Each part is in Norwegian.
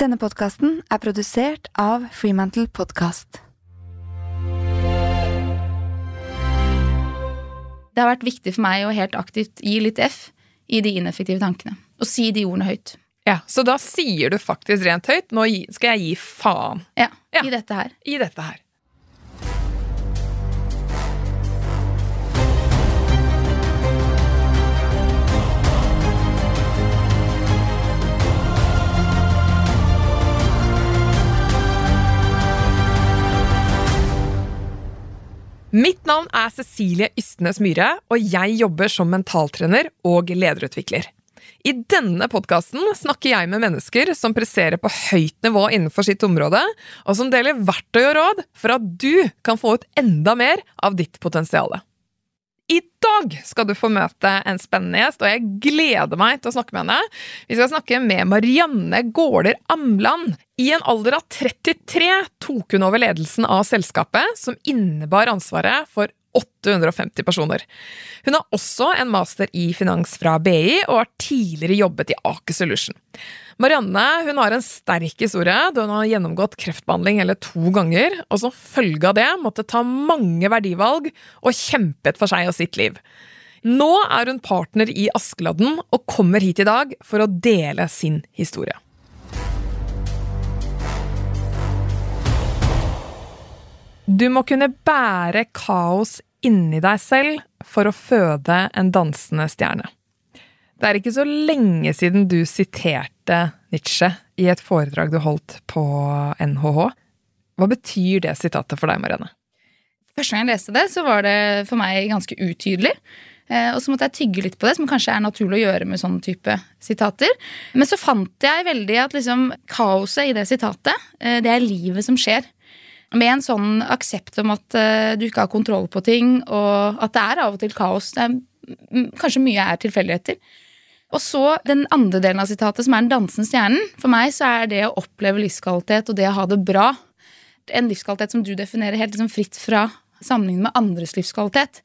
Denne podkasten er produsert av Freemantle Podcast. Det har vært viktig for meg å helt aktivt gi litt F i de ineffektive tankene. Og si de ordene høyt. Ja, Så da sier du faktisk rent høyt nå skal jeg gi faen Ja, Ja. I dette her. i dette her. Mitt navn er Cecilie Ystnes Myhre, og jeg jobber som mentaltrener og lederutvikler. I denne podkasten snakker jeg med mennesker som presserer på høyt nivå innenfor sitt område, og som deler verktøy og råd for at du kan få ut enda mer av ditt potensial. I dag skal du få møte en spennende gjest, og jeg gleder meg til å snakke med henne. Vi skal snakke med Marianne Gaarder Amland. I en alder av 33 tok hun over ledelsen av selskapet, som innebar ansvaret for 850 personer. Hun har også en master i finans fra BI, og har tidligere jobbet i Aker Solution. Marianne hun har en sterk historie, da hun har gjennomgått kreftbehandling hele to ganger, og som følge av det måtte ta mange verdivalg og kjempet for seg og sitt liv. Nå er hun partner i Askeladden og kommer hit i dag for å dele sin historie. Du må kunne bære kaos inni deg selv for å føde en dansende stjerne. Det er ikke så lenge siden du siterte Nietzsche i et foredrag du holdt på NHH. Hva betyr det sitatet for deg, Marianne? Første gang jeg leste det, så var det for meg ganske utydelig. Eh, Og så måtte jeg tygge litt på det, som kanskje er naturlig å gjøre med sånne type sitater. Men så fant jeg veldig at liksom kaoset i det sitatet, eh, det er livet som skjer. Med en sånn aksept om at eh, du ikke har kontroll på ting, og at det er av og til kaos. Det er, kanskje mye er tilfeldigheter. Og så den andre delen av sitatet, som er den dansende stjernen. For meg så er det å oppleve livskvalitet og det å ha det bra en livskvalitet som du definerer helt liksom fritt fra sammenlignet med andres livskvalitet.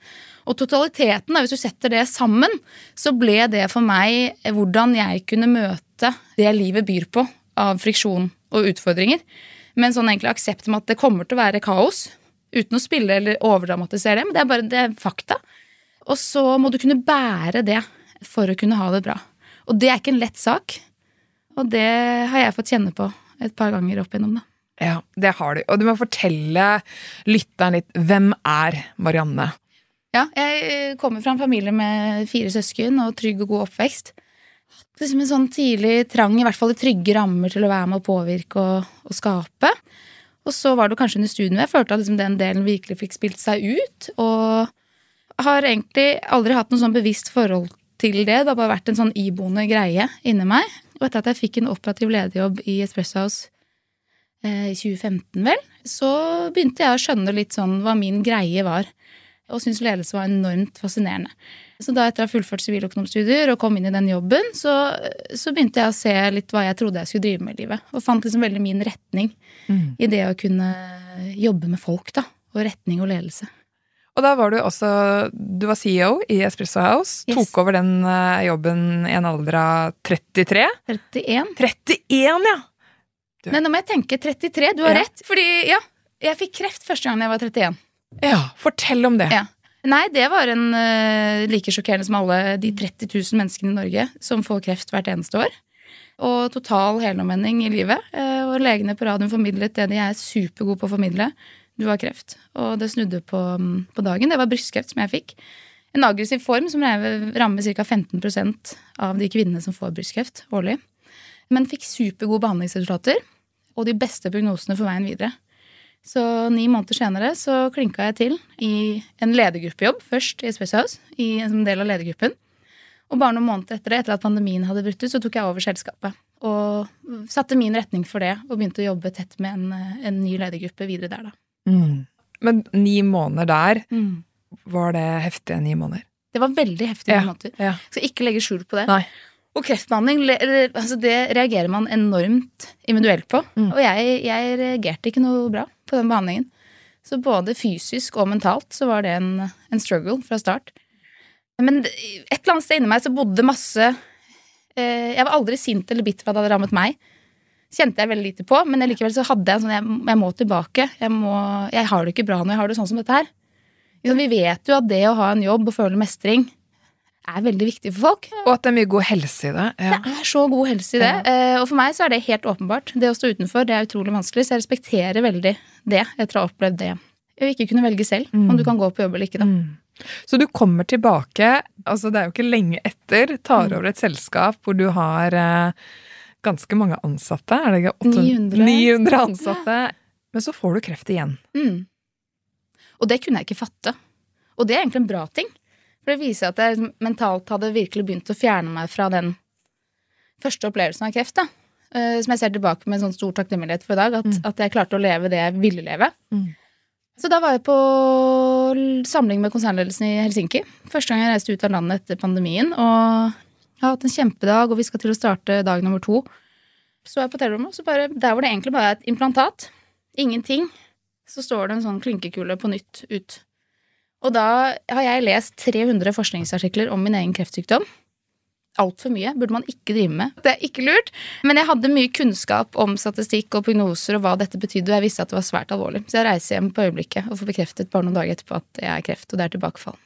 Og totaliteten, hvis du setter det sammen, så ble det for meg hvordan jeg kunne møte det livet byr på av friksjon og utfordringer. Med en sånn egentlig aksept med at det kommer til å være kaos. Uten å spille eller overdramatisere det, men det er bare det er fakta. Og så må du kunne bære det for å kunne ha det bra. Og det er ikke en lett sak. Og det har jeg fått kjenne på et par ganger opp igjennom. da. Ja, det har du. Og du må fortelle lytteren litt hvem er Marianne? Ja, jeg kommer fra en familie med fire søsken og trygg og god oppvekst. Hatt Liksom en sånn tidlig trang, i hvert fall i trygge rammer, til å være med å påvirke og, og skape. Og så var det kanskje under studiene jeg følte at liksom den delen virkelig fikk spilt seg ut. Og har egentlig aldri hatt noe sånn bevisst forhold til det. Det har bare vært en sånn iboende greie inni meg. Og etter at jeg fikk en operativ lederjobb i Espresso House eh, i 2015, vel, så begynte jeg å skjønne litt sånn hva min greie var. Og syntes ledelse var enormt fascinerende. Så da etter å ha fullført siviløkonomstudier og kom inn i den jobben, så, så begynte jeg å se litt hva jeg trodde jeg skulle drive med i livet. Og fant liksom veldig min retning i det å kunne jobbe med folk, da. Og retning og ledelse. Og da var du også Du var CEO i Espresso House. Yes. Tok over den eh, jobben i en alder av 33. 31. 31, ja! Du- Nei, nå må jeg tenke 33. Du har Ja. rett. Fordi, ja, jeg fikk kreft første gang jeg var 31. Ja, fortell om det. Ja. Nei, det var en uh, like sjokkerende som alle de 30 000 menneskene i Norge som får kreft hvert eneste år. Og total helomvending i livet. Uh, og legene på radioen formidlet det de er supergode på å formidle. Du har kreft. Og det snudde på, um, på dagen. Det var brystkreft som jeg fikk. En aggressiv form som rammer ca. 15% av de kvinnene som får brystkreft årlig. Men fikk supergode behandlingsresultater og de beste prognosene for veien videre. Så ni måneder senere så klinka jeg til i en ledergruppejobb, først i Space House, i, som del av ledergruppen. Og bare noen måneder etter det, etter at pandemien hadde brutt ut, så tok jeg over selskapet. Og satte min retning for det, og begynte å jobbe tett med en, en ny ledergruppe videre der, da. Mm. Men ni måneder der, Mm. var det heftige ni måneder? Det var veldig heftige Ja. måneder. Ja. Skal ikke legge skjul på det. Nei. Og kreftbehandling altså det reagerer man enormt individuelt på. Mm. Og jeg, jeg reagerte ikke noe bra på den behandlingen. Så både fysisk og mentalt så var det en, en struggle fra start. Men et eller annet sted inni meg så bodde masse eh, Jeg var aldri sint eller bitter for at det hadde rammet meg. kjente jeg veldig lite på, men likevel så hadde jeg en sånn jeg, jeg må tilbake. Jeg, må, jeg har det ikke bra når jeg har det sånn som dette her. Vi vet jo at det å ha en jobb og føle mestring er veldig viktig for folk. Og at det er mye god helse i det. Ja. Det er så god helse i det. Eh, og for meg så er det helt åpenbart. Det å stå utenfor det er utrolig vanskelig, så jeg respekterer veldig det etter å ha opplevd det. Å ikke kunne velge selv om du kan gå på jobb eller ikke. da. Mm. Så du kommer tilbake, altså det er jo ikke lenge etter, tar Mm. over et selskap hvor du har eh, ganske mange ansatte. Er det ikke 800? 900. 900 ansatte. Men så får du kreft igjen. Mm. Og det kunne jeg ikke fatte. Og det er egentlig en bra ting. For det viser at jeg mentalt hadde virkelig begynt å fjerne meg fra den første opplevelsen av kreft. da. Uh, Som jeg ser tilbake med en sånn stor takknemlighet for i dag. At, at jeg klarte å leve det jeg ville leve. Mm. Så da var jeg på samling med konsernledelsen i Helsinki. Første gang jeg reiste ut av landet etter pandemien. Og jeg har hatt en kjempedag, og vi skal til å starte dag nummer to. Så er jeg på hotellrommet, og så bare, der hvor det egentlig bare er et implantat, ingenting, så står det en sånn klinkekule på nytt ut. Og da har jeg lest 300 forskningsartikler om min egen kreftsykdom. Altfor mye burde man ikke drive med. Det er ikke lurt. Men jeg hadde mye kunnskap om statistikk og prognoser og hva dette betydde, og jeg visste at det var svært alvorlig. Så jeg reiser hjem på øyeblikket og får bekreftet bare noen dager etterpå at jeg er kreft, og det er tilbakefall.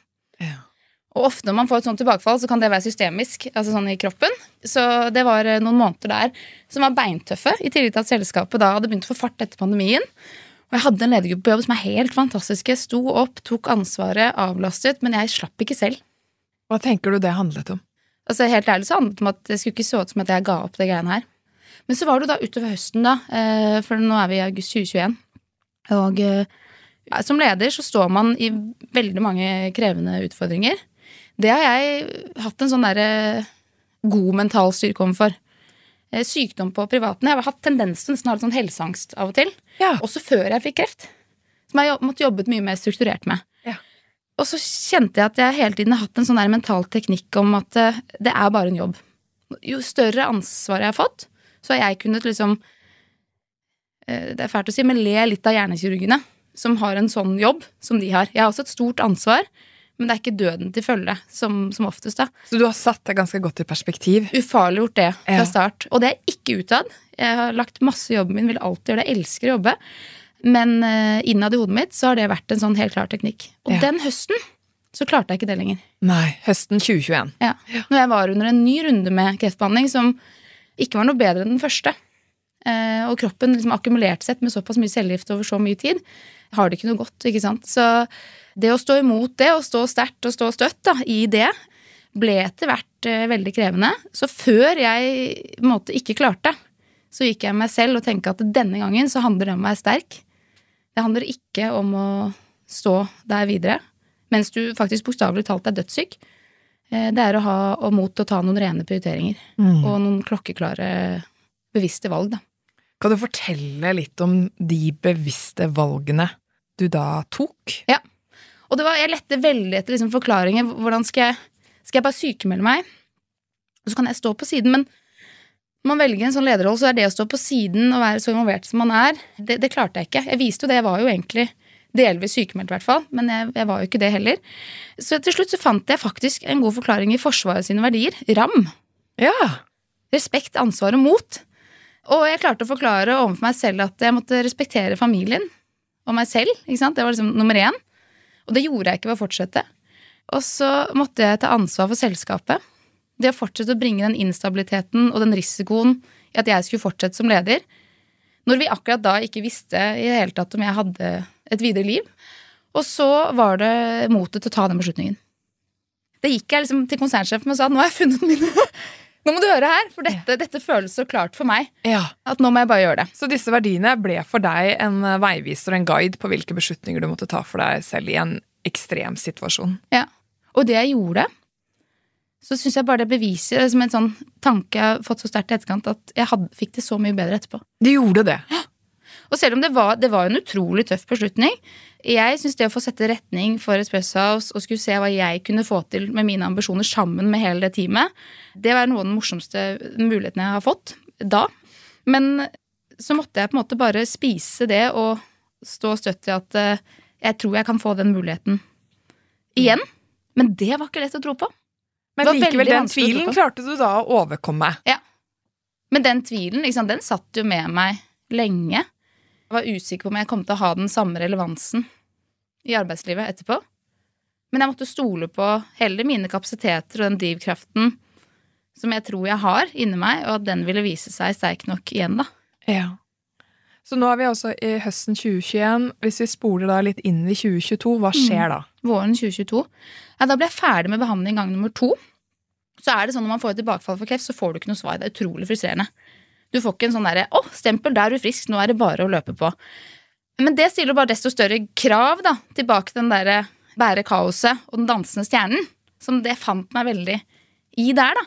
Og ofte når man får et sånt tilbakefall, så kan det være systemisk, altså sånn i kroppen. Så det var eh, noen måneder der som var beintøffe, i tillegg til at selskapet da hadde begynt å få fart etter pandemien. Og jeg hadde en ledergruppe på jobb som er helt fantastisk. Jeg Sto opp, tok ansvaret, avlastet, men jeg slapp ikke selv. Hva tenker du det handlet om? Altså Helt ærlig så handlet det om at det skulle ikke se ut som at jeg ga opp det greiene her. Men så var det jo da utover høsten, da, eh, for nå er vi i august 2021. Og eh, ja, som leder så står man i veldig mange krevende utfordringer. Det har jeg hatt en sånn derre god mental styrke overfor. Eh, Sykdom på privaten. Jeg har hatt tendens til nesten å ha litt sånn helseangst av og til. Ja. Også før jeg fikk kreft. Som jeg måtte jobbet mye mer strukturert med. Ja. Og så kjente jeg at jeg hele tiden har hatt en sånn der mental teknikk om at eh, det er bare en jobb. Jo større ansvar jeg har fått, så har jeg kunnet liksom eh, Det er fælt å si, men le litt av hjernekirurgene som har en sånn jobb som de har. Jeg har også et stort ansvar, men det er ikke døden til følge, som, som oftest. da. Så du har satt det ganske godt i perspektiv. Ufarliggjort det fra Ja. start. Og det er ikke utad. Jeg har lagt masse i jobben min, vil alltid gjøre det. Jeg elsker å jobbe. Men uh, innad i hodet mitt så har det vært en sånn helt klar teknikk. Og Ja. den høsten så klarte jeg ikke det lenger. Nei, høsten 2021. Ja. Når jeg var under en ny runde med kreftbehandling som ikke var noe bedre enn den første, Uh, og kroppen liksom akkumulert sett med såpass mye cellegift over så mye tid, har det ikke noe godt. ikke sant? Så det å stå imot det, og stå sterkt og stå støtt da, i det, ble etter hvert eh, veldig krevende. Så før jeg på en måte ikke klarte, så gikk jeg meg selv og tenkte at denne gangen så handler det om å være sterk. Det handler ikke om å stå der videre, mens du faktisk bokstavelig talt er dødssyk. Eh, Det er å ha og mot til å ta noen rene prioriteringer. Mm. Og noen klokkeklare, bevisste valg, da. Kan du fortelle litt om de bevisste valgene du da tok? Og det var, jeg lette veldig etter liksom forklaringer. Hvordan skal jeg, skal jeg bare sykemelde meg? Og så kan jeg stå på siden. Men når man velger en sånn lederrolle, så er det å stå på siden og være så involvert som man er, det, det klarte jeg ikke. Jeg viste jo det. Jeg var jo egentlig delvis sykemeldt, i hvert fall. Men jeg, jeg var jo ikke det heller. Så til slutt så fant jeg faktisk en god forklaring i Forsvaret sine verdier. RAM. Ja. Respekt, ansvar og mot. Og jeg klarte å forklare overfor meg selv at jeg måtte respektere familien og meg selv. ikke sant? Det var liksom nummer én. Og det gjorde jeg ikke ved å fortsette. Og så måtte jeg ta ansvar for selskapet. Det å fortsette å bringe den instabiliteten og den risikoen i at jeg skulle fortsette som leder, når vi akkurat da ikke visste i det hele tatt om jeg hadde et videre liv. Og så var det motet til å ta den beslutningen. Det gikk jeg liksom til konsernsjefen og sa nå har jeg funnet mine Nå må du høre her, for dette, dette føles så klart for meg ja. at nå må jeg bare gjøre det. Så disse verdiene ble for deg en veiviser og en guide på hvilke beslutninger du måtte ta for deg selv i en ekstrem situasjon. Ja. Og det jeg gjorde, så syns jeg bare det beviser som en sånn tanke jeg har fått så sterkt i etterkant, at jeg hadde, fikk det så mye bedre etterpå. Du gjorde det. Og selv om det var, det var en utrolig tøff beslutning, jeg syns det å få sette retning for Espresso House og skulle se hva jeg kunne få til med mine ambisjoner sammen med hele det teamet, det var noe av den morsomste muligheten jeg har fått da. Men så måtte jeg på en måte bare spise det og stå støtt i at eh, jeg tror jeg kan få den muligheten igjen. Men det var ikke lett å tro på. Men likevel, den tvilen klarte du da å overkomme. Ja. Men den tvilen, liksom, den satt jo med meg lenge. Jeg var usikker på om jeg kom til å ha den samme relevansen i arbeidslivet etterpå. Men jeg måtte stole på heller mine kapasiteter og den drivkraften som jeg tror jeg har inni meg, og at den ville vise seg sterk nok igjen, da. Ja. Så nå er vi altså i høsten 2021. Hvis vi spoler da litt inn i 2022, hva skjer da? Våren 2022. Ja, da ble jeg ferdig med behandling gang nummer to. Så er det sånn Når man får et tilbakefall for kreft, så får du ikke noe svar. Det er utrolig frustrerende. Du får ikke en sånn derre 'Å, stempel, da er du frisk. Nå er det bare å løpe på'. Men det stiller bare desto større krav da, tilbake til den derre bære kaoset og den dansende stjernen. Som det fant meg veldig i der, da.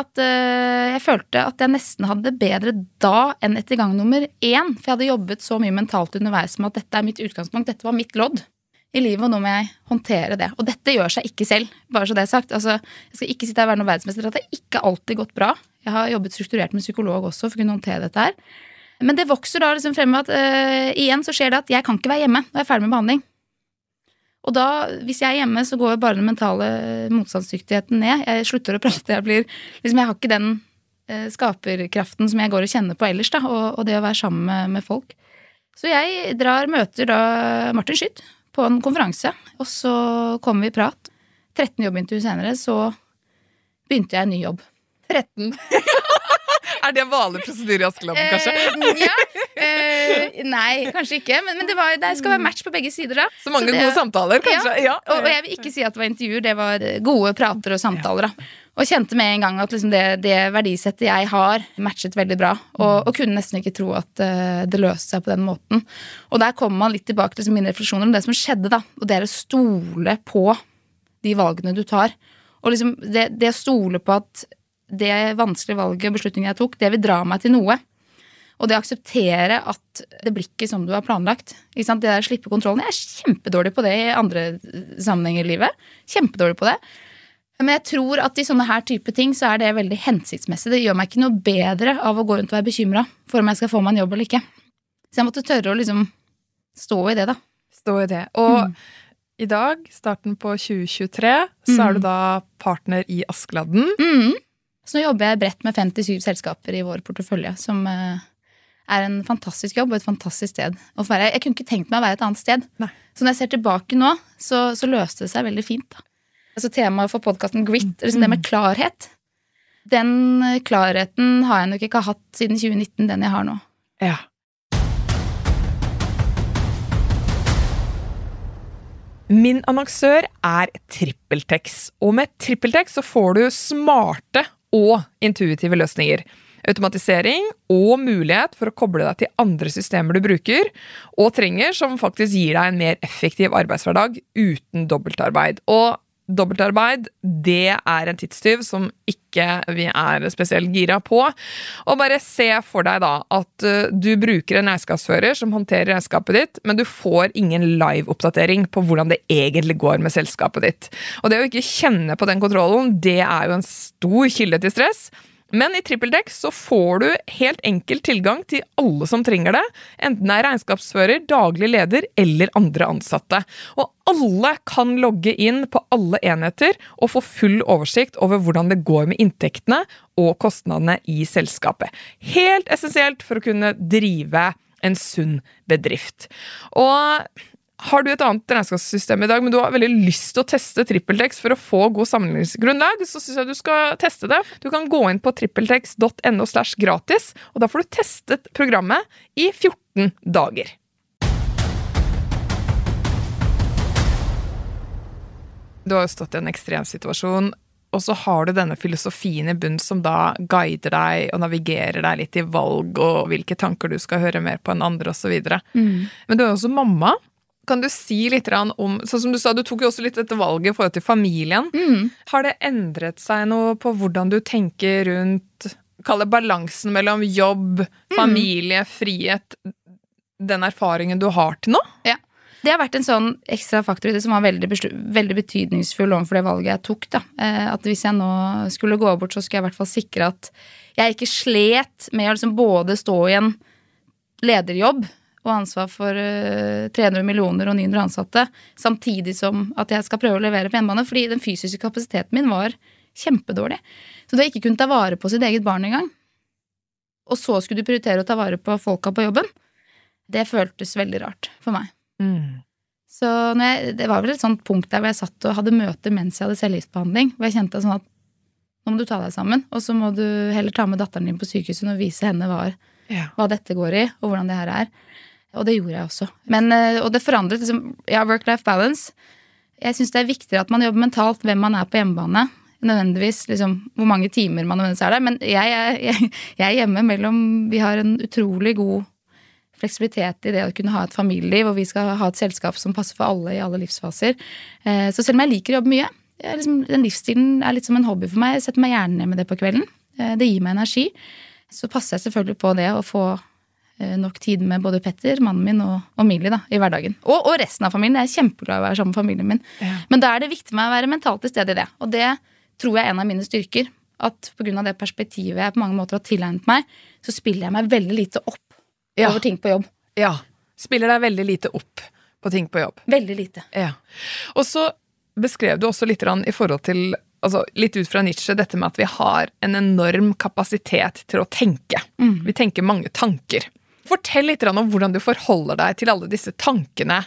At øh, jeg følte at jeg nesten hadde det bedre da enn etter gang nummer én. For jeg hadde jobbet så mye mentalt underveis med at dette er mitt utgangspunkt. Dette var mitt lodd i livet, og nå må jeg håndtere det. Og dette gjør seg ikke selv, bare så det er sagt. Altså, jeg skal ikke sitte her og være noen verdensmester. Det har ikke alltid gått bra. Jeg har jobbet strukturert med psykolog også for å kunne håndtere dette her. Men det vokser da liksom frem med at øh, igjen så skjer det at jeg kan ikke være hjemme når jeg er ferdig med behandling. Og da, hvis jeg er hjemme, så går bare den mentale motstandsdyktigheten ned. Jeg slutter å prate. Jeg blir liksom, jeg har ikke den øh, skaperkraften som jeg går og kjenner på ellers, da, og, og det å være sammen med, med, folk. Så jeg drar møter da Martin Schytt på en konferanse, og så kom vi i prat. 13 jobbintervju senere så begynte jeg en ny jobb. 13. er det vanlig prosedyre i Askeladden, kanskje? Eh, ja. Eh, nei, kanskje ikke. Men, men det, var, det, skal være match på begge sider. da Så mange så det, gode samtaler, kanskje? Ja. ja. Og, og, jeg vil ikke si at det var intervjuer, det var gode prater og samtaler. da Og kjente med en gang at liksom det, det, verdisettet jeg har, matchet veldig bra. Og, og kunne nesten ikke tro at uh, det løste seg på den måten. Og der kommer man litt tilbake til liksom mine refleksjoner om det som skjedde. da Og det er å stole på de valgene du tar. Og liksom det, det å stole på at det vanskelige valget og beslutningen jeg tok, det vil dra meg til noe. Og det å akseptere at det blir ikke som du har planlagt. Det der å slippe kontrollen. Jeg er kjempedårlig på det i andre sammenhenger i livet. Kjempedårlig på det. Men jeg tror at i sånne her type ting så er det veldig hensiktsmessig. Det gjør meg ikke noe bedre av å gå rundt og være bekymra for om jeg skal få meg en jobb eller ikke. Så jeg måtte tørre å liksom stå i det, da. Stå i det. Og mm. i dag, starten på 2023, så mm. er du da partner i Askeladden. Mm. Så nå jobber jeg bredt med 57 selskaper i vår portefølje, som eh, er en fantastisk jobb og et fantastisk sted å være. Jeg kunne ikke tenkt meg å være et annet sted. Nei. Så når jeg ser tilbake nå, så, så løste det seg veldig fint. da. Altså Temaet for podkasten Grit, liksom det med klarhet. Den eh, klarheten har jeg nok ikke hatt siden 2019, den jeg har nå. Ja. Min annonsør er TrippelTex, og med TrippelTex så får du smarte og intuitive løsninger. Automatisering og mulighet for å koble deg til andre systemer du bruker og trenger, som faktisk gir deg en mer effektiv arbeidshverdag uten dobbeltarbeid. Og dobbeltarbeid, det er en tidstyv som ikke vi er spesielt gira på. Og bare se for deg da at uh, du bruker en regnskapsfører som håndterer regnskapet ditt, men du får ingen live-oppdatering på hvordan det egentlig går med selskapet ditt. Og det å ikke kjenne på den kontrollen, det er jo en stor kilde til stress. Men i trippeldekk så får du helt enkelt tilgang til alle som trenger det, enten det er regnskapsfører, daglig leder eller andre ansatte. Og alle kan logge inn på alle enheter og få full oversikt over hvordan det går med inntektene og kostnadene i selskapet. Helt essensielt for å kunne drive en sunn bedrift. Og har du et annet regnskapssystem i dag, men du har veldig lyst til å teste TrippelTex for å få god sammenligningsgrunnlag, så syns jeg du skal teste det. Du kan gå inn på trippeltex.no slash gratis, og da får du testet programmet i 14 dager. Du har jo stått i en ekstrem situasjon, og så har du denne filosofien i bunn som da guider deg og navigerer deg litt i valg og hvilke tanker du skal høre mer på enn andre osv. Mm. Men du er jo også mamma. Kan du si litt om sånn som Du sa, du tok jo også litt dette valget i forhold til familien. Mm. Har det endret seg noe på hvordan du tenker rundt Kall det balansen mellom jobb, mm. familie, mm. frihet Den erfaringen du har til nå? Ja. Det har vært en sånn ekstra faktor som var veldig, veldig betydningsfull overfor det valget jeg tok. da. Eh, at hvis jeg nå skulle gå bort, så skulle jeg i hvert fall sikre at jeg ikke slet med å liksom både stå i en lederjobb og ansvar for 300 eh, millioner og 900 ansatte, samtidig som at jeg skal prøve å levere på hjemmebane, fordi den fysiske kapasiteten min var kjempedårlig. Så det å ikke kunne ta vare på sitt eget barn engang, og så skulle du prioritere å ta vare på folka på jobben. Det føltes veldig rart for meg. Mm. Så jeg, det var vel et sånt punkt der hvor jeg satt og hadde møte mens jeg hadde cellegiftbehandling, hvor jeg kjente sånn at nå må du ta deg sammen, og så må du heller ta med datteren din på sykehuset og vise henne hva, Ja. hva dette går i, og hvordan det her er. Og det gjorde jeg også. Men, eh, og det forandret liksom Ja, work-life balance. Jeg syns det er viktigere at man jobber mentalt hvem man er på hjemmebane. Nødvendigvis liksom, hvor mange timer man nødvendigvis er der. Men jeg, er- jeg, jeg er hjemme mellom Vi har en utrolig god fleksibilitet i det å kunne ha et familieliv, og vi skal ha et selskap som passer for alle i alle livsfaser. Eh, Så selv om jeg liker å jobbe mye, liksom, den livsstilen er litt som en hobby for meg. Jeg setter meg gjerne ned med det på kvelden. Eh, Det gir meg energi. Så passer jeg selvfølgelig på det å få nok tid med både Petter, mannen min, og, og Millie da, i hverdagen. Og, og resten av familien. Jeg er kjempeglad i å være sammen med familien min. Ja. Men da er det viktig meg å være mentalt til stede i det. Og det tror jeg er en av mine styrker. At pga. det perspektivet jeg på mange måter har tilegnet meg, så spiller jeg meg veldig lite opp Ja. over ting på jobb. ja. Spiller deg veldig lite opp på ting på jobb. Veldig lite. Ja. Og så beskrev du også litt i forhold til altså Litt ut fra Nietzsche, dette med at vi har en enorm kapasitet til å tenke. Mm. Vi tenker mange tanker. Fortell litt om hvordan du forholder deg til alle disse tankene,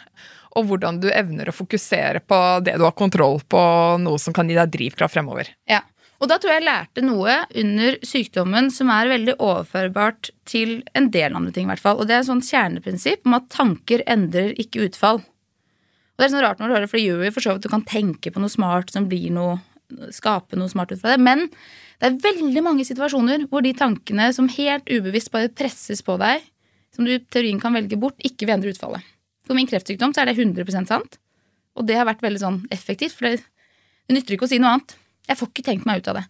og hvordan du evner å fokusere på det du har kontroll på, noe som kan gi deg drivkraft fremover. Ja. Og da tror jeg jeg lærte noe under sykdommen som er veldig overførbart til en del andre ting, i hvert fall. Og det er et sånt kjerneprinsipp om at tanker endrer ikke utfall. Og det er sånn rart når du hører for det gjør jo for så vidt du kan tenke på noe smart som blir noe Skape noe smart ut fra det. Men det er veldig mange situasjoner hvor de tankene som helt ubevisst bare presses på deg, som du i teorien kan velge bort, ikke vil endre utfallet. For min kreftsykdom så er det 100% sant. Og det har vært veldig sånn effektivt, for det, det nytter ikke å si noe annet. Jeg får ikke tenkt meg ut av det.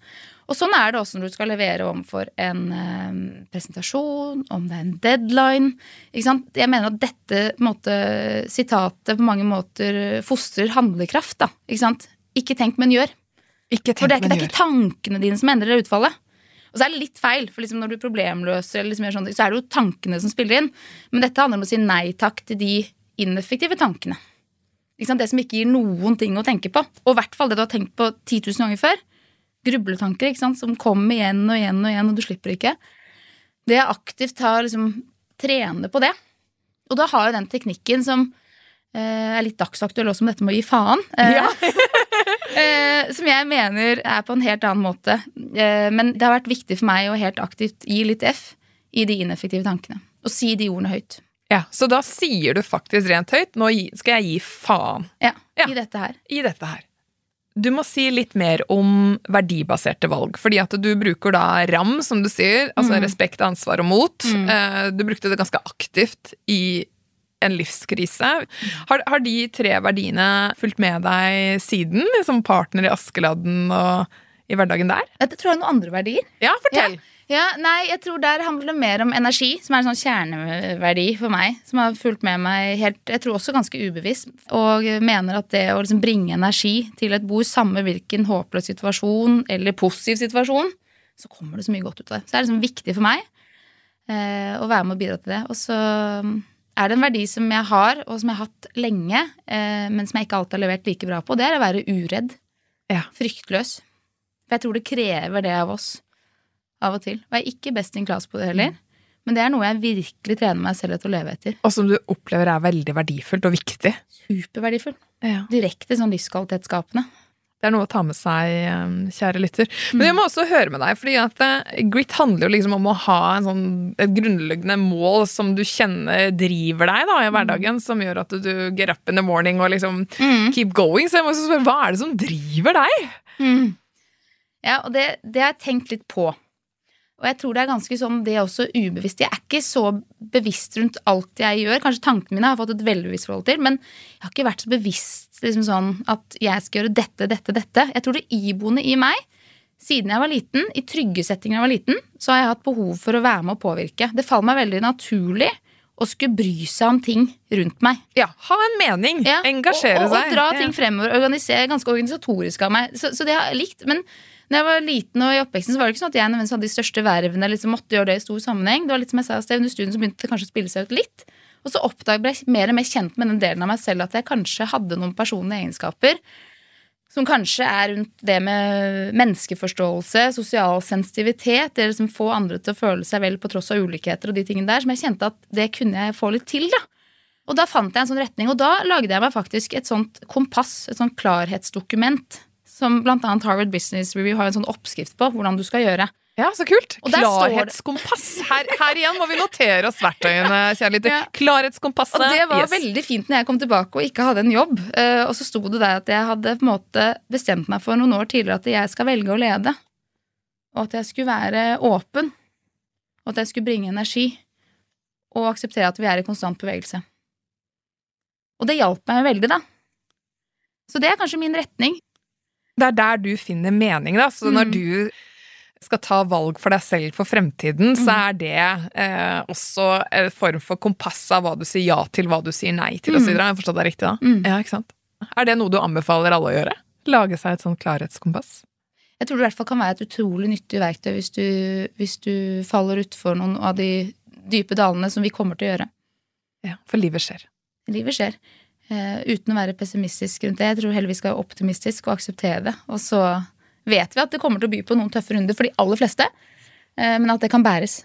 Og sånn er det også når du skal levere overfor en eh, presentasjon, om det er en deadline. Ikke sant? Jeg mener at dette måte, sitatet på mange måter fostrer handlekraft. Da. Ikke sant? Ikke tenk, men gjør. Ikke For det er, ikke, det er gjør. ikke tankene dine som endrer utfallet. Og så er det litt feil, for liksom når du problemløser, eller liksom sånne så er det jo tankene som spiller inn. Men dette handler om å si nei takk til de ineffektive tankene. Det som ikke gir noen ting å tenke på. Og i hvert fall det du har tenkt på 10 000 ganger før. Grubletanker som kommer igjen og igjen og igjen, og du slipper ikke. Det jeg aktivt har liksom trene på det. Og da har jo den teknikken som er litt dagsaktuell også med dette med å gi faen. Eh, Ja. eh, som jeg mener er på en helt annen måte. Eh, men det har vært viktig for meg å helt aktivt gi litt F i de ineffektive tankene. Og si de ordene høyt. Ja, så da sier du faktisk rent høyt nå skal jeg gi faen Ja, Ja. I dette her. i dette her. Du må si litt mer om verdibaserte valg, fordi at du bruker da RAM, som du sier, altså Mm. respekt, ansvar og mot. Mm. Eh, Du brukte det ganske aktivt i en livskrise. Har, har de tre verdiene fulgt med deg siden? Som partner i Askeladden og i hverdagen der? Det tror jeg er noen andre verdier. Ja, fortell! Ja, nei, jeg tror der handler det mer om energi, som er en sånn kjerneverdi for meg. Som har fulgt med meg helt, jeg tror også ganske ubevisst. Og mener at det å liksom bringe energi til et bord, samme hvilken håpløs situasjon eller positiv situasjon, så kommer det så mye godt ut av det. Så det er liksom viktig for meg eh, å være med og bidra til det. Og så er det en verdi som jeg har, og som jeg har hatt lenge, eh, men som jeg ikke alltid har levert like bra på. Det er å være uredd. Ja. Fryktløs. For jeg tror det krever det av oss av og til. Og jeg er ikke best in class på det heller. Men det er noe jeg virkelig trener meg selv etter å leve etter. Og som du opplever er veldig verdifullt og viktig. Superverdifullt. Ja. Direkte sånn livskvalitetsskapende. Det er noe å ta med seg, eh, kjære lytter. Men jeg må også høre med deg, fordi at eh, grit handler jo liksom om å ha en sånn, et grunnleggende mål som du kjenner driver deg da, i hverdagen, som gjør at du get up in the morning og liksom keep going. Så jeg må også spørre, hva er det som driver deg? Mm. Ja, og det, det har jeg tenkt litt på. Og jeg tror det er ganske sånn det er også ubevisst. Jeg er ikke så bevisst rundt alt jeg gjør. Kanskje tankene mine har fått et veldig bevisst forhold til, men jeg har ikke vært så bevisst liksom sånn at jeg skal gjøre dette, dette, dette. Jeg tror det iboende i meg, siden jeg var liten, i trygge settinger jeg var liten, så har jeg hatt behov for å være med og påvirke. Det faller meg veldig naturlig å skulle bry seg om ting rundt meg. Ja, ha en mening. Ja, Engasjere og, og, seg. Og dra ting fremover. Organisere, ganske organisatorisk av meg. Så, så det har jeg likt. Men når jeg var liten og i oppveksten, så var det ikke sånn at jeg nødvendigvis hadde de største vervene. liksom måtte gjøre det i stor sammenheng. Det var litt som jeg sa, under studien så begynte det kanskje å spille seg ut litt. Og så oppdaget jeg mer og mer kjent med den delen av meg selv at jeg kanskje hadde noen personlige egenskaper Som kanskje er rundt det med menneskeforståelse, sosial sensitivitet, det liksom få andre til å føle seg vel på tross av ulikheter og de tingene der, som jeg kjente at det kunne jeg få litt til, da. Og da fant jeg en sånn retning, og da lagde jeg meg faktisk et sånt kompass, et sånt klarhetsdokument, som annet Harvard Business Review har en sånn oppskrift på hvordan du skal gjøre. Ja, så kult. Klarhetskompass. Her, her igjen må vi notere oss verktøyene, kjære lytter. Ja. Klarhetskompasset. Og det var Yes. veldig fint når jeg kom tilbake og ikke hadde en jobb. Eh, og så sto det der at jeg hadde på en måte bestemt meg for noen år tidligere at jeg skal velge å lede. Og at jeg skulle være åpen. Og at jeg skulle bringe energi. Og akseptere at vi er i konstant bevegelse. Og det hjalp meg veldig, da. Så det er kanskje min retning. Det er der du finner mening, da. Så når Mm. du skal ta valg for deg selv for fremtiden, så Mm. er det eh, også en form for kompass av hva du sier ja til, hva du sier nei til, Mm. osv. Har jeg forstått deg riktig da? Mm. Ja, ikke sant? Er det noe du anbefaler alle å gjøre? Lage seg et sånn klarhetskompass? Jeg tror det i hvert fall kan være et utrolig nyttig verktøy hvis du, hvis du faller utfor noen av de dype dalene som vi kommer til å gjøre. Ja, for livet skjer. Livet skjer. Eh, uten å være pessimistisk rundt det. Jeg tror heller vi skal være optimistisk og akseptere det. Og så vet vi at det kommer til å by på noen tøffe runder for de aller fleste, eh, men at det kan bæres.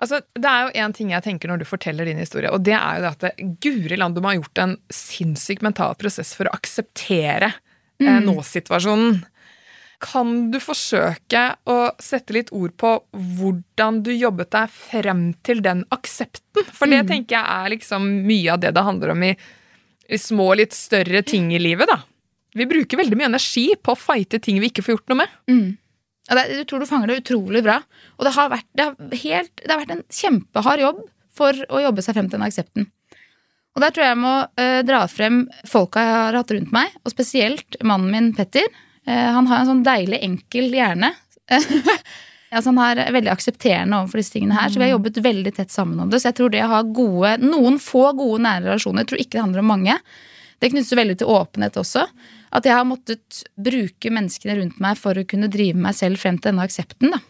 Altså, det er jo en ting jeg tenker når du forteller din historie, og det er jo det at Guri land, du må ha gjort en sinnssyk mental prosess for å akseptere eh, Mm. nå-situasjonen. Kan du forsøke å sette litt ord på hvordan du jobbet deg frem til den aksepten? For det Mm. tenker jeg er liksom mye av det det handler om i små, litt større ting i livet, da. Vi bruker veldig mye energi på å fighte ting vi ikke får gjort noe med. Mm. Det, jeg tror du fanger det utrolig bra. Og det har, vært, det, har helt, det har vært en kjempehard jobb for å jobbe seg frem til den aksepten. Og der tror jeg jeg må eh, dra frem folka jeg har hatt rundt meg, og spesielt mannen min Petter. Eh, han har en sånn deilig, enkel hjerne. altså, han er veldig aksepterende overfor disse tingene her, så vi har jobbet veldig tett sammen om det. Så jeg tror det å ha gode, noen få gode nære relasjoner, jeg tror ikke det handler om mange. Det knyttes veldig til åpenhet også. At jeg har måttet bruke menneskene rundt meg for å kunne drive meg selv frem til denne aksepten. da.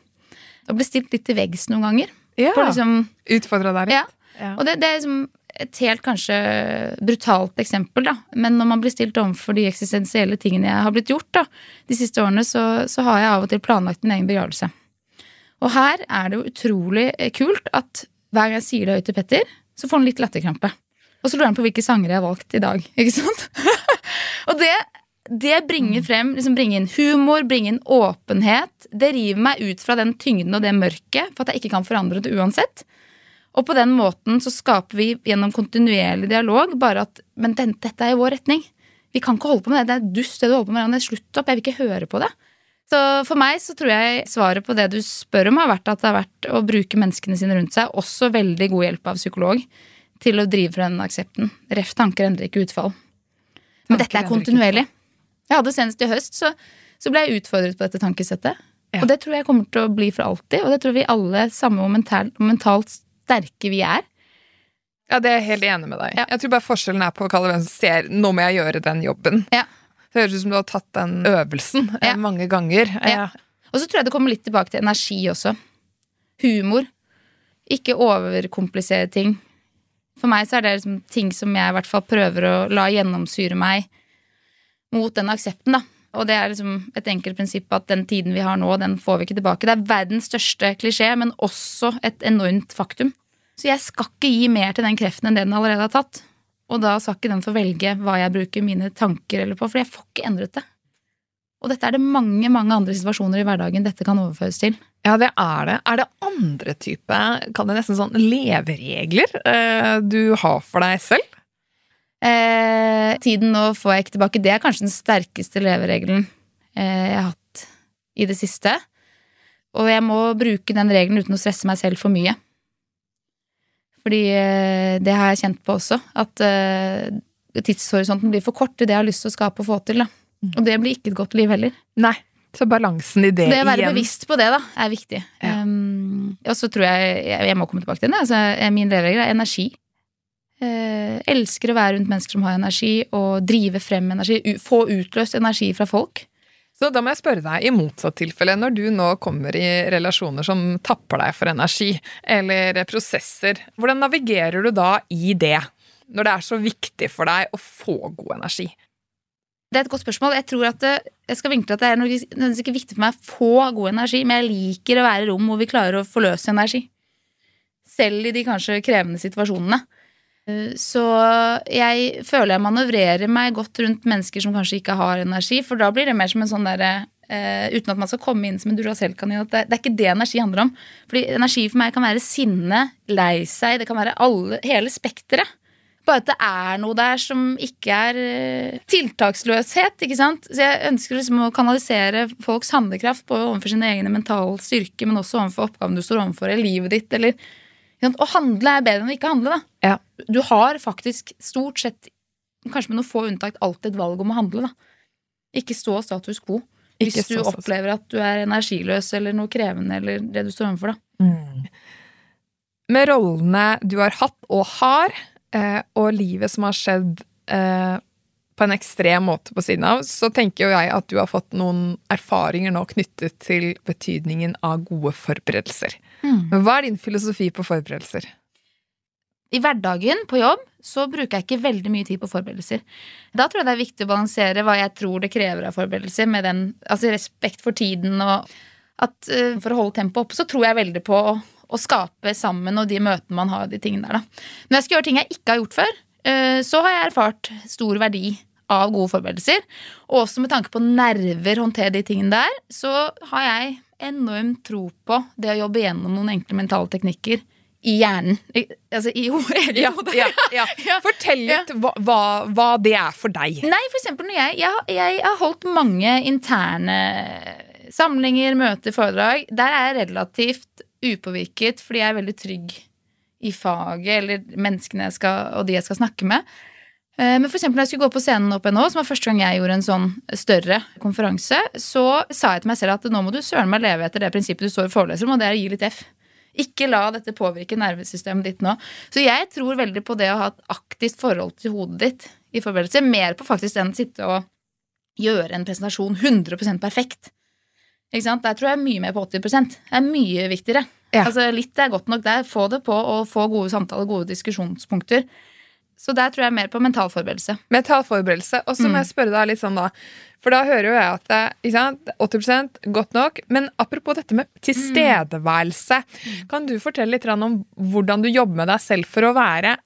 Og bli stilt litt til veggs noen ganger. Ja. Liksom, Utfordra deg litt. ja. Og det, det er liksom et helt kanskje brutalt eksempel, da. Men når man blir stilt overfor de eksistensielle tingene jeg har blitt gjort da, de siste årene, så, så har jeg av og til planlagt min egen begravelse. Og her er det jo utrolig eh, kult at hver gang jeg sier det høyt til Petter, så får han litt latterkrampe. Og så lurer han på hvilke sanger jeg har valgt i dag. ikke sant? og det, det bringer frem, liksom bringer inn humor, bringer inn åpenhet. Det river meg ut fra den tyngden og det mørket for at jeg ikke kan forandre det uansett. Og på den måten så skaper vi gjennom kontinuerlig dialog bare at Men dette er i vår retning. Vi kan ikke holde på med det. Det er dust, det du holder på med. Slutt opp. Jeg vil ikke høre på det. Så for meg så tror jeg svaret på det du spør om, har vært at det har vært å bruke menneskene sine rundt seg, også veldig god hjelp av psykolog, til å drive fra den aksepten. Ref tanker endrer ikke utfall. Men dette er kontinuerlig. Jeg hadde senest i høst, så, så ble jeg utfordret på dette tankesettet. Ja. Og det tror jeg kommer til å bli for alltid, og det tror vi alle, samme hvor mentalt, mentalt sterke vi er. Ja, det er jeg helt enig med deg. Ja. Jeg tror bare forskjellen er på å kalle hvem som ser nå må jeg gjøre den jobben. Ja. Det høres ut som du har tatt den øvelsen eh, Ja. mange ganger. Ja. Og så tror jeg det kommer litt tilbake til energi også. Humor. Ikke overkomplisere ting. For meg så er det liksom ting som jeg i hvert fall prøver å la gjennomsyre meg mot den aksepten, da. Og det er liksom et enkelt prinsipp at den tiden vi har nå, den får vi ikke tilbake. Det er verdens største klisjé, men også et enormt faktum. Så jeg skal ikke gi mer til den kreften enn det den allerede har tatt. Og da skal ikke den få velge hva jeg bruker mine tanker eller på, for jeg får ikke endret det. Og dette er det mange mange andre situasjoner i hverdagen dette kan overføres til. Ja, det er det. Er det andre type, kan det nesten sånn leveregler, eh, du har for deg selv? Eh, tiden nå får jeg ikke tilbake. Det er kanskje den sterkeste leveregelen eh, jeg har hatt i det siste. Og jeg må bruke den regelen uten å stresse meg selv for mye. Fordi eh, det har jeg kjent på også. At eh, tidshorisonten blir for kort i det jeg har lyst til å skape og få til. Da. Og det blir ikke et godt liv heller. Nei. Så balansen i det, Det å være igjen. bevisst på det da, er viktig. Ja. Um, og så tror jeg, jeg jeg må komme tilbake til det, altså, min leveregel er energi. Eh, elsker å være rundt mennesker som har energi, og drive frem energi. U få utløst energi fra folk. Så da må jeg spørre deg, i motsatt tilfelle, når du nå kommer i relasjoner som tapper deg for energi, eller prosesser, hvordan navigerer du da i det? Når det er så viktig for deg å få god energi? Det er et godt spørsmål. Jeg tror at det, jeg skal vinkle at det er nødvendigvis ikke viktig for meg å få god energi, men jeg liker å være i rom hvor vi klarer å forløse energi. Selv i de kanskje krevende situasjonene. Eh, Så jeg føler jeg manøvrerer meg godt rundt mennesker som kanskje ikke har energi, for da blir det mer som en sånn derre Uh, Uten at man skal komme inn som en Duracell-kanin. Det, det er ikke det energi handler om. Fordi energi for meg kan være sinne, lei seg, det kan være alle, hele spekteret. Bare at det er noe der som ikke er uh, tiltaksløshet. ikke sant? Så Jeg ønsker liksom å kanalisere folks handlekraft både overfor sin egen mental styrke, men også overfor oppgaven du står overfor i livet ditt. eller? Å handle er bedre enn å ikke handle. da. Ja. Du har faktisk stort sett, kanskje med noen få unntak, alltid et valg om å handle. da. Ikke stå status quo. Hvis Ikke du opplever at du er energiløs eller noe krevende eller det du står overfor. da. Med rollene du har hatt og har, eh, og livet som har skjedd eh, på en ekstrem måte på siden av, så tenker jo jeg at du har fått noen erfaringer nå knyttet til betydningen av gode forberedelser. Men hva er din filosofi på forberedelser? I hverdagen på jobb så bruker jeg ikke veldig mye tid på forberedelser. Da tror jeg det er viktig å balansere hva jeg tror det krever av forberedelser, med den, altså respekt for tiden og at uh, for å holde tempoet oppe, så tror jeg veldig på å, å skape sammen og de møtene man har, de tingene der, da. Når jeg skal gjøre ting jeg ikke har gjort før, uh, så har jeg erfart stor verdi av gode forberedelser. Og også med tanke på nerver, håndtere de tingene der, så har jeg enormt tro på det å jobbe gjennom noen enkle mentale teknikker i hjernen. I, altså i hodet. ja, ja. Ja. Fortell litt hva, hva, det er for deg. Nei, for eksempel når jeg, jeg, jeg har holdt mange interne samlinger, møter, foredrag. Der er jeg relativt upåvirket fordi jeg er veldig trygg i faget eller menneskene jeg skal, og de jeg skal snakke med. Eh, Men for eksempel når jeg skulle gå på scenen opp NHO, som var første gang jeg gjorde en sånn større konferanse, så sa jeg til meg selv at nå må du søren meg leve etter det prinsippet du står og foreleser om, og det er å gi litt F. Ikke la dette påvirke nervesystemet ditt nå. Så jeg tror veldig på det å ha et aktivt forhold til hodet ditt i forberedelse. Mer på faktisk enn å sitte og gjøre en presentasjon 100% perfekt. Ikke sant? Der tror jeg mye mer på 80 Det er mye viktigere. Ja. Altså Litt er godt nok der. Få det på og få gode samtaler, gode diskusjonspunkter. Så der tror jeg mer på mental forberedelse. Mental forberedelse. Og så må Mm. jeg spørre deg litt sånn, da. For da hører jo jeg at det, ikke sant, 80 godt nok. Men apropos dette med tilstedeværelse. Kan du fortelle litt om hvordan du jobber med deg selv for å være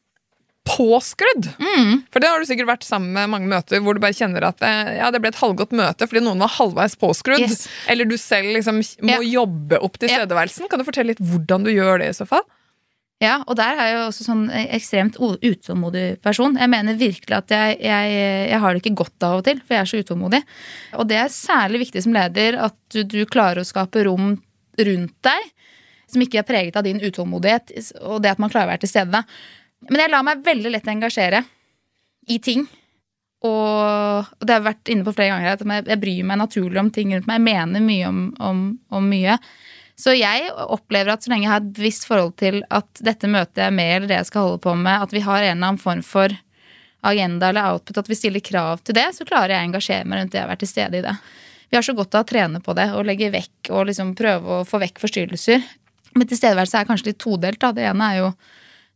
påskrudd? Mm. For det har du sikkert vært sammen med mange møter hvor du bare kjenner at eh, ja, det ble et halvgodt møte fordi noen var halvveis påskrudd. Yes. Eller du selv liksom må jobbe opp tilstedeværelsen. Kan du fortelle litt hvordan du gjør det i så fall? Ja, og der er jeg jo også sånn ekstremt utålmodig person. Jeg mener virkelig at jeg, jeg, jeg har det ikke godt av og til, for jeg er så utålmodig. Og det er særlig viktig som leder at du, du klarer å skape rom rundt deg som ikke er preget av din utålmodighet, og det at man klarer å være til stede. Men jeg lar meg veldig lett engasjere i ting. Og, det har jeg vært inne på flere ganger, at jeg bryr meg naturlig om ting rundt meg. Jeg mener mye om, om, om mye. Så jeg opplever at så lenge jeg har et bevisst forhold til at dette møtet jeg er med, eller det jeg skal holde på med, at vi har en eller annen form for agenda eller output, at vi stiller krav til det, så klarer jeg å engasjere meg rundt det å være til stede i det. Vi har så godt av å trene på det og legge vekk og liksom prøve å få vekk forstyrrelser. Men tilstedeværelse er kanskje litt todelt. da. Det ene er jo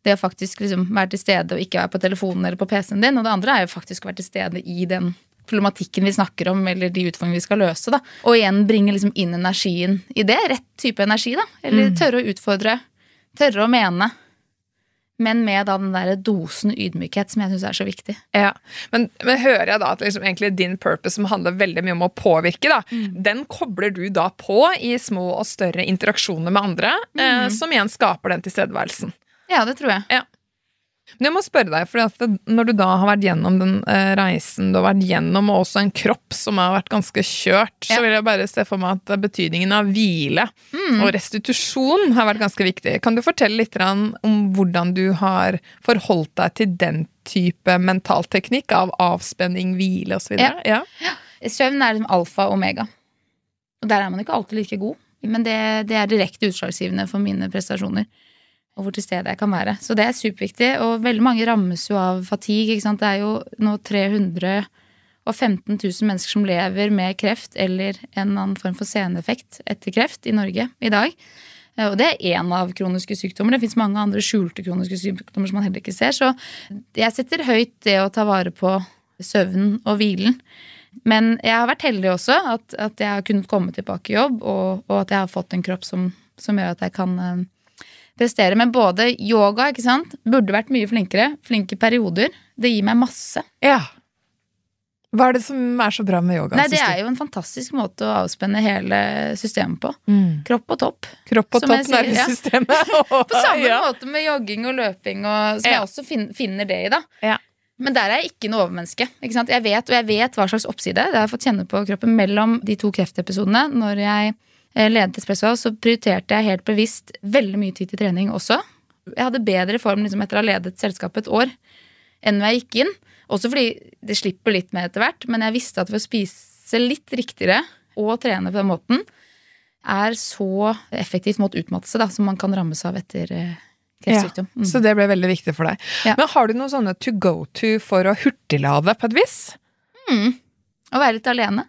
det å faktisk liksom være til stede og ikke være på telefonen eller på PC-en din. Og det andre er jo faktisk å være til stede i den problematikken vi snakker om, eller de utfordringene vi skal løse. da. Og igjen bringe liksom inn energien i det. Rett type energi, da. Eller tørre å utfordre. Tørre å mene. Men med da den der dosen ydmykhet som jeg syns er så viktig. Ja, men, men hører jeg da at liksom egentlig din purpose, som handler veldig mye om å påvirke, da, den kobler du da på i små og større interaksjoner med andre, eh, som igjen skaper den tilstedeværelsen. Ja, det tror jeg. Men jeg må spørre deg, for når du da har vært gjennom den eh, reisen du har vært gjennom, og også en kropp som har vært ganske kjørt, så vil jeg bare se for meg at betydningen av hvile og restitusjon har vært ganske viktig. Kan du fortelle litt om hvordan du har forholdt deg til den type mentalteknikk av avspenning, hvile osv.? Ja. Ja. Søvn er liksom alfa og omega. Og der er man ikke alltid like god. Men det, det er direkte utslagsgivende for mine prestasjoner. Og hvor til stede jeg kan være. Så det er superviktig. Og veldig mange rammes jo av fatigue. Ikke sant? Det er jo nå 315 000 mennesker som lever med kreft eller en annen form for seneffekt etter kreft i Norge i dag. Og det er én av kroniske sykdommer. Det fins mange andre skjulte kroniske sykdommer som man heller ikke ser. Så jeg setter høyt det å ta vare på søvnen og hvilen. Men jeg har vært heldig også, at, at jeg har kunnet komme tilbake i jobb, og, og at jeg har fått en kropp som, som gjør at jeg kan eh, prestere. Men både yoga, ikke sant, burde vært mye flinkere. Flinke perioder. Det gir meg masse. Ja. Hva er det som er så bra med yoga? Nei, Det er jo en fantastisk måte å avspenne hele systemet på. mm. Kropp og topp. Kropp og topp sier, ja. På samme ja. måte med jogging og løping, og, som Ja. jeg også fin, finner det i. da Ja. Men der er jeg ikke noe overmenneske. Ikke? Jeg vet, og jeg vet hva slags oppside. Det har jeg fått kjenne på kroppen mellom de to kreftepisodene. Når jeg ledet Espresso House, så prioriterte jeg helt bevisst veldig mye tid til trening også. Jeg hadde bedre form liksom, etter å ha ledet selskapet et år enn når jeg gikk inn. Også fordi det slipper litt med etter hvert, men jeg visste at ved å spise litt riktigere og trene på den måten, er så effektivt mot utmattelse da, som man kan rammes av etter eh, kreftsykdom. Mm. Så det ble veldig viktig for deg. Ja. Men har du noen sånne to go to for å hurtiglade på et vis? Mm. Å være litt alene.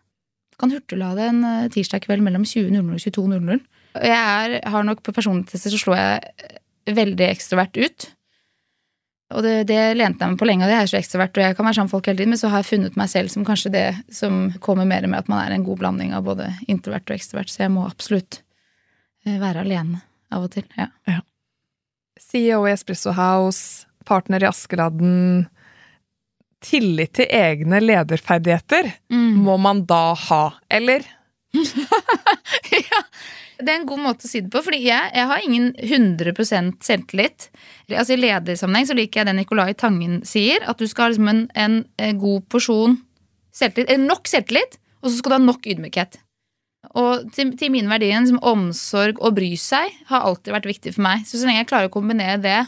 Kan hurtiglade en eh, tirsdag kveld mellom 20.00 og 22.00. Og Jeg er, har nok på personlighetstester så slår jeg eh, veldig ekstrovert ut. Og det, det lente jeg meg på lenge, og det er så ekstrovert, og jeg kan være sammen med folk hele tiden, men så har jeg funnet meg selv som kanskje det som kommer mer med at man er en god blanding av både introvert og ekstrovert, så jeg må absolutt eh, være alene av og til. Ja. CEO i Espresso House, partner i Askeladden. Tillit til egne lederferdigheter Mm. må man da ha, eller? ja, det er en god måte å si det på, fordi jeg, jeg har ingen 100 selvtillit. Altså I ledersammenheng så liker jeg det Nicolai Tangen sier, at du skal ha liksom en, en, god porsjon selvtillit, eller nok selvtillit, og så skal du ha nok ydmykhet. Og til, til mine verdier, som omsorg og bry seg, har alltid vært viktig for meg. Så så lenge jeg klarer å kombinere det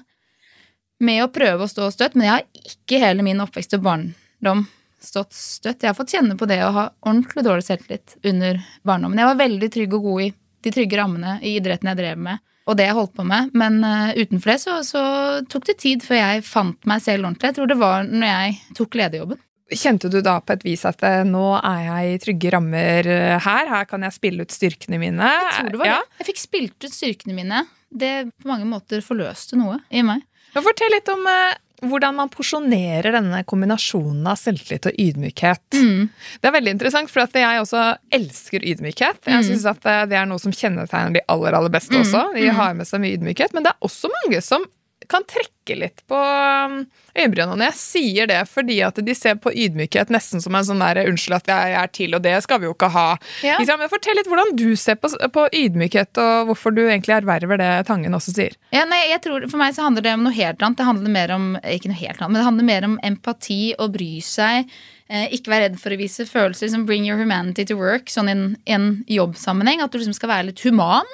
med å prøve å stå støtt, men jeg har ikke hele min oppvekst og barndom stått støtt. Jeg har fått kjenne på det å ha ordentlig dårlig selvtillit under barndommen. Jeg var veldig trygg og god i de trygge rammene i idretten jeg drev med, og det jeg holdt på med. Men uh, utenfor det så, så tok det tid før jeg fant meg selv ordentlig. Jeg tror det var når jeg tok lederjobben. Kjente du da på et vis at eh, nå er jeg i trygge rammer eh, her, her kan jeg spille ut styrkene mine? Jeg tror det var ja. det. Jeg fikk spilt ut styrkene mine. Det på mange måter forløste noe i meg. Fortell litt om eh, hvordan man porsjonerer denne kombinasjonen av selvtillit og ydmykhet. Det er veldig interessant, for jeg også elsker ydmykhet. Jeg Mm. synes at eh, Det er noe som kjennetegner de aller aller beste Mm, også. De mm. har med seg mye ydmykhet, men det er også mange som kan trekke litt på um, øyenbrynene. Jeg sier det fordi at de ser på ydmykhet nesten som en sånn der 'unnskyld at jeg er til', og det skal vi jo ikke ha. Ja. Liksom. Fortell litt hvordan du ser på, på ydmykhet, og hvorfor du egentlig erverver det Tangen også sier. Ja, nei, jeg tror, For meg så handler det om noe helt annet. Det handler mer om ikke noe helt annet, men det handler mer om empati og bry seg. Eh, ikke være redd for å vise følelser. Liksom bring your humanity to work. Sånn i en, en jobbsammenheng. At du liksom skal være litt human.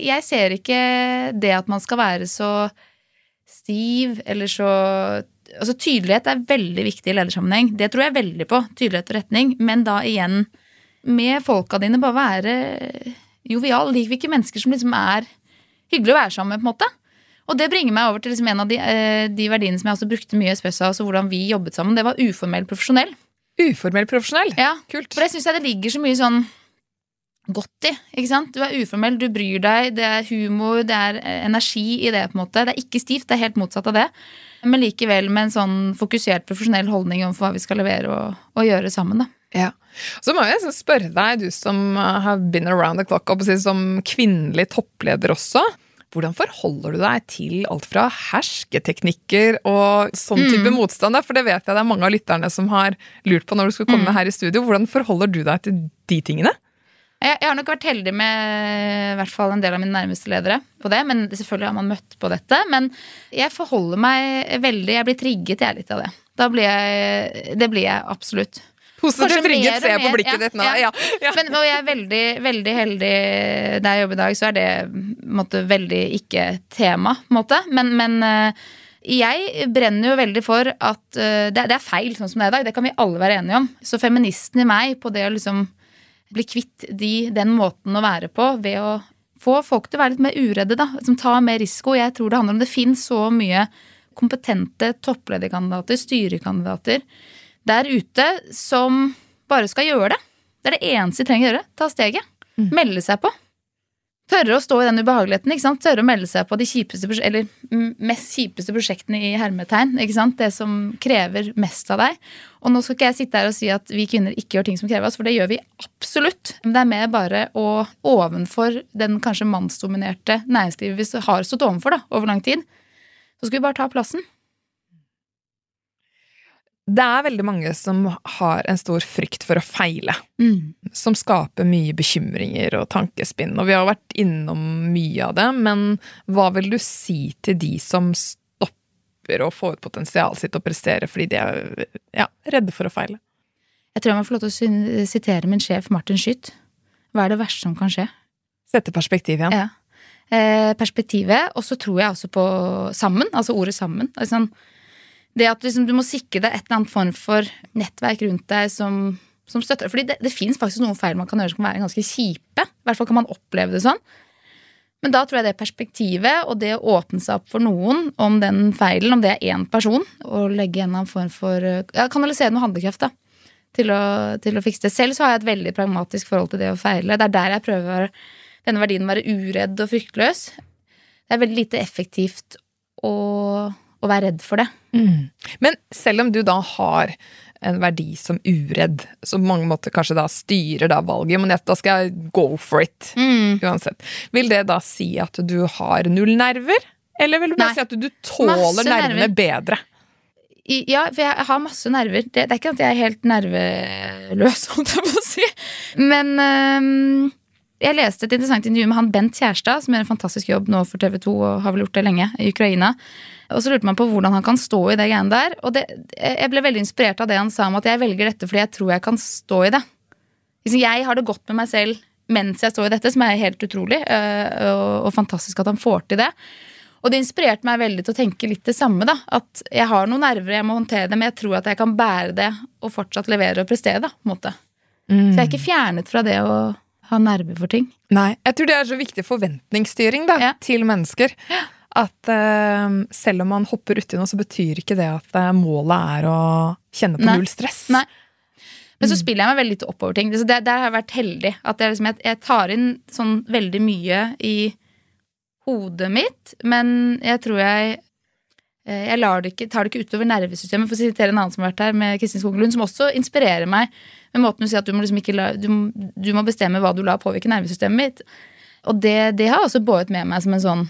Jeg ser ikke det at man skal være så stiv eller så Altså Tydelighet er veldig viktig i ledersammenheng. Det tror jeg veldig på. Tydelighet og retning. Men da igjen, med folka dine, bare være jovial. Liker vi ikke mennesker som liksom er hyggelig å være sammen med, på en måte. Og det bringer meg over til liksom en av de, eh, de verdiene som jeg også brukte mye i House, og hvordan vi jobbet sammen. Det var uformell profesjonell. Uformell profesjonell. Ja, Kult. For det syns jeg det ligger så mye sånn godt i. ikke sant? Du er uformell, du bryr deg, det er humor, det er eh, energi i det. på en måte. Det er ikke stivt, det er helt motsatt av det. Men likevel med en sånn fokusert profesjonell holdning om hva vi skal levere og, og gjøre sammen. da. Ja. Så må jeg liksom spørre deg, du som uh, har been around the clock, og som kvinnelig toppleder også. Hvordan forholder du deg til alt fra hersketeknikker og sånn type motstand? For det vet jeg det er mange av lytterne som har lurt på når du skulle komme her i studio. Hvordan forholder du deg til de tingene? Jeg, jeg har nok vært heldig med i hvert fall en del av mine nærmeste ledere på det. Men selvfølgelig har man møtt på dette. Men jeg forholder meg veldig Jeg blir trigget jeg litt av det. Da blir jeg, det blir jeg absolutt. Positivt trigget, rigget, ser jeg på blikket ja, ditt nå. ja. Ja. Men og jeg er veldig, veldig heldig der jeg jobber i dag, så er det måtte, veldig ikke tema. måte. Men, men eh, jeg brenner jo veldig for at eh, det, det er feil sånn som det er i dag. Det kan vi alle være enige om. Så feministen i meg på det å liksom bli kvitt de, den måten å være på ved å få folk til å være litt mer uredde, da. Som tar mer risiko. Jeg tror det handler om det finnes så mye kompetente topplederkandidater, styrekandidater der ute som bare skal gjøre det. Det er det eneste de trenger å gjøre. Ta steget. Melde seg på. Tørre å stå i den ubehageligheten. ikke sant? Tørre å melde seg på de kjipeste, eller mm, mest kjipeste prosjektene i hermetegn. ikke sant? Det som krever mest av deg. Og nå skal ikke jeg sitte her og si at vi kvinner ikke gjør ting som krever oss, for det gjør vi absolutt. Men det er mer bare å ovenfor den kanskje mannsdominerte næringslivet vi har stått overfor da, over lang tid, så skal vi bare ta plassen. Det er veldig mange som har en stor frykt for å feile. Som skaper mye bekymringer og tankespinn. Og vi har vært innom mye av det, men hva vil du si til de som stopper å få ut potensialet sitt og prestere fordi de er ja, redde for å feile? Jeg tror jeg må få lov til å sitere min sjef Martin Skytt. Hva er det verste som kan skje? Sette perspektiv igjen. Ja. Eh, perspektivet, og så tror jeg også på sammen, altså ordet sammen. Er sånn, det at liksom, du må sikre deg et eller annet form for nettverk rundt deg som, som støtter deg. Fordi det, det fins faktisk noen feil man kan gjøre som kan være ganske kjipe. I hvert fall kan man oppleve det sånn. Men da tror jeg det perspektivet og det å åpne seg opp for noen om den feilen, om det er én person, og legge en form for ja, Kanalisere noe handlekraft da, til å, til å fikse det. Selv så har jeg et veldig pragmatisk forhold til det å feile. Det er der jeg prøver å denne verdien å være uredd og fryktløs. Det er veldig lite effektivt å, å være redd for det. Mm. Men selv om du da har en verdi som uredd, som på mange måter kanskje da styrer da valget, men da skal jeg go for it uansett. Vil det da si at du har null nerver? Eller vil du bare Nei. si at du tåler nervene nerver. bedre? I, ja, for jeg har masse nerver. Det, det er ikke at jeg er helt nerveløs, holdt jeg på å si. Men øhm, jeg leste et interessant intervju med han Bent Kjærstad, som gjør en fantastisk jobb nå for TV 2 og har vel gjort det lenge, i Ukraina. Og så lurte man på hvordan han kan stå i det greiene der. Og det, jeg ble veldig inspirert av det han sa om at jeg velger dette fordi jeg tror jeg kan stå i det. Liksom, jeg har det godt med meg selv mens jeg står i dette, som er helt utrolig. øh, Og, fantastisk at han får til det. Og det inspirerte meg veldig til å tenke litt det samme. da, At jeg har noen nerver, jeg må håndtere det, men jeg tror at jeg kan bære det og fortsatt levere og prestere. da, på en måte. Så jeg er ikke fjernet fra det å ha nerve for ting. Nei, jeg tror det er så viktig forventningsstyring da, Ja. til mennesker. At uh, selv om man hopper uti noe, så betyr ikke det at eh, målet er å kjenne på Nei. null stress. Nei. Men så spiller jeg meg veldig litt oppover ting. Så der, der har jeg vært heldig. At jeg, liksom, jeg, jeg tar inn sånn veldig mye i hodet mitt, men jeg tror jeg jeg lar det ikke, tar det ikke utover nervesystemet, for å sitere en annen som har vært her, med Kristin Skoglund, som også inspirerer meg med måten å sier at du må, liksom la, du, du må bestemme hva du lar påvirke nervesystemet mitt. Og det, det har jeg også båret med meg som en sånn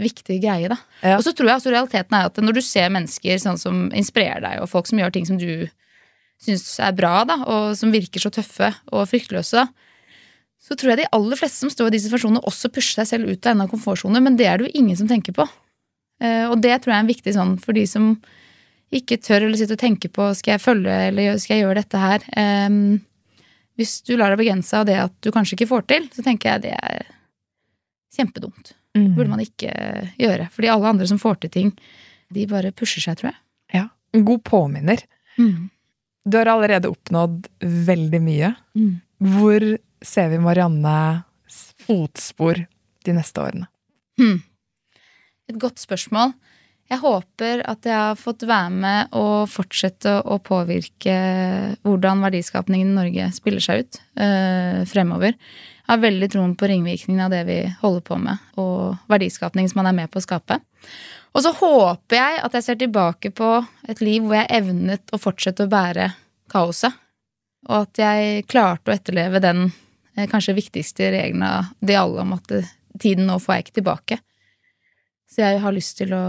viktig greie. da. Ja. Og så tror jeg også realiteten er at når du ser mennesker sånn som inspirerer deg, og folk som gjør ting som du syns er bra, da, og som virker så tøffe og fryktløse, da, så tror jeg de aller fleste som står i de situasjonene, også pusher seg selv ut av en av komfortsoner, men det er det jo ingen som tenker på. Eh, og det tror jeg er en viktig sånn for de som ikke tør eller sitter og tenker på skal jeg følge eller skal jeg gjøre dette her. Hvis du lar deg begrense av det at du kanskje ikke får til, så tenker jeg det er kjempedumt. Mm. burde man ikke gjøre. Fordi alle andre som får til ting, de bare pusher seg, tror jeg. Ja. En god påminner. Du har allerede oppnådd veldig mye. Mm. Hvor ser vi Mariannes fotspor de neste årene? Hmm. Et godt spørsmål. Jeg håper at jeg har fått være med og fortsette å påvirke hvordan verdiskapningen i Norge spiller seg ut øh, fremover. Jeg har veldig troen på ringvirkningen av det vi holder på med, og verdiskapning som man er med på å skape. Og så håper jeg at jeg ser tilbake på et liv hvor jeg evnet å fortsette å bære kaoset. Og at jeg klarte å etterleve den eh, kanskje viktigste regelen av de alle om at tiden nå får jeg ikke tilbake. Så jeg har lyst til å,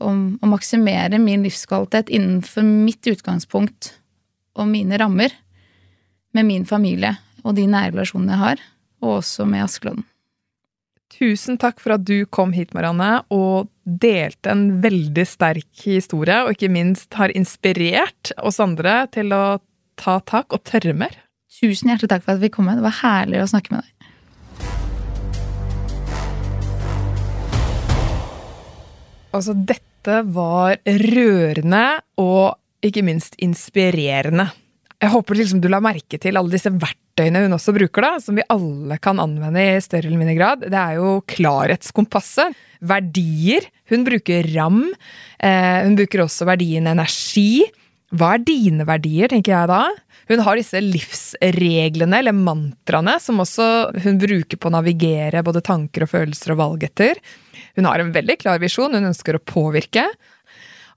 å, å maksimere min livskvalitet innenfor mitt utgangspunkt og mine rammer. Med min familie og de nære relasjonene jeg har, og også med Askeladden. Tusen takk for at du kom hit, Marianne, og delte en veldig sterk historie, og ikke minst har inspirert oss andre til å ta tak og tørre mer. Tusen hjertelig takk for at vi kom. med. Det var herlig å snakke med deg. Altså, dette var rørende og ikke minst inspirerende. Jeg håper liksom du la merke til alle disse verktøyene hun også bruker, da, som vi alle kan anvende i større eller mindre grad. Det er jo klarhetskompasset. Verdier. Hun bruker ram. Eh, hun bruker også verdien energi. Hva er dine verdier, tenker jeg da? Hun har disse livsreglene, eller mantraene, som også hun bruker på å navigere både tanker og følelser og valg etter. Hun har en veldig klar visjon, hun ønsker å påvirke.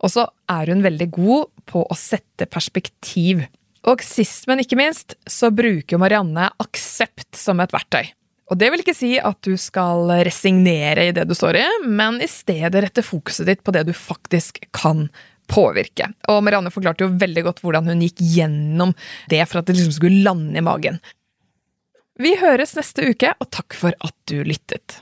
Og så er hun veldig god på å sette perspektiv. Og sist, men ikke minst, så bruker Marianne aksept som et verktøy. Og det vil ikke si at du skal resignere i det du står i, men i stedet rette fokuset ditt på det du faktisk kan påvirke. Og Marianne forklarte jo veldig godt hvordan hun gikk gjennom det for at det liksom skulle lande i magen. Vi høres neste uke, og takk for at du lyttet.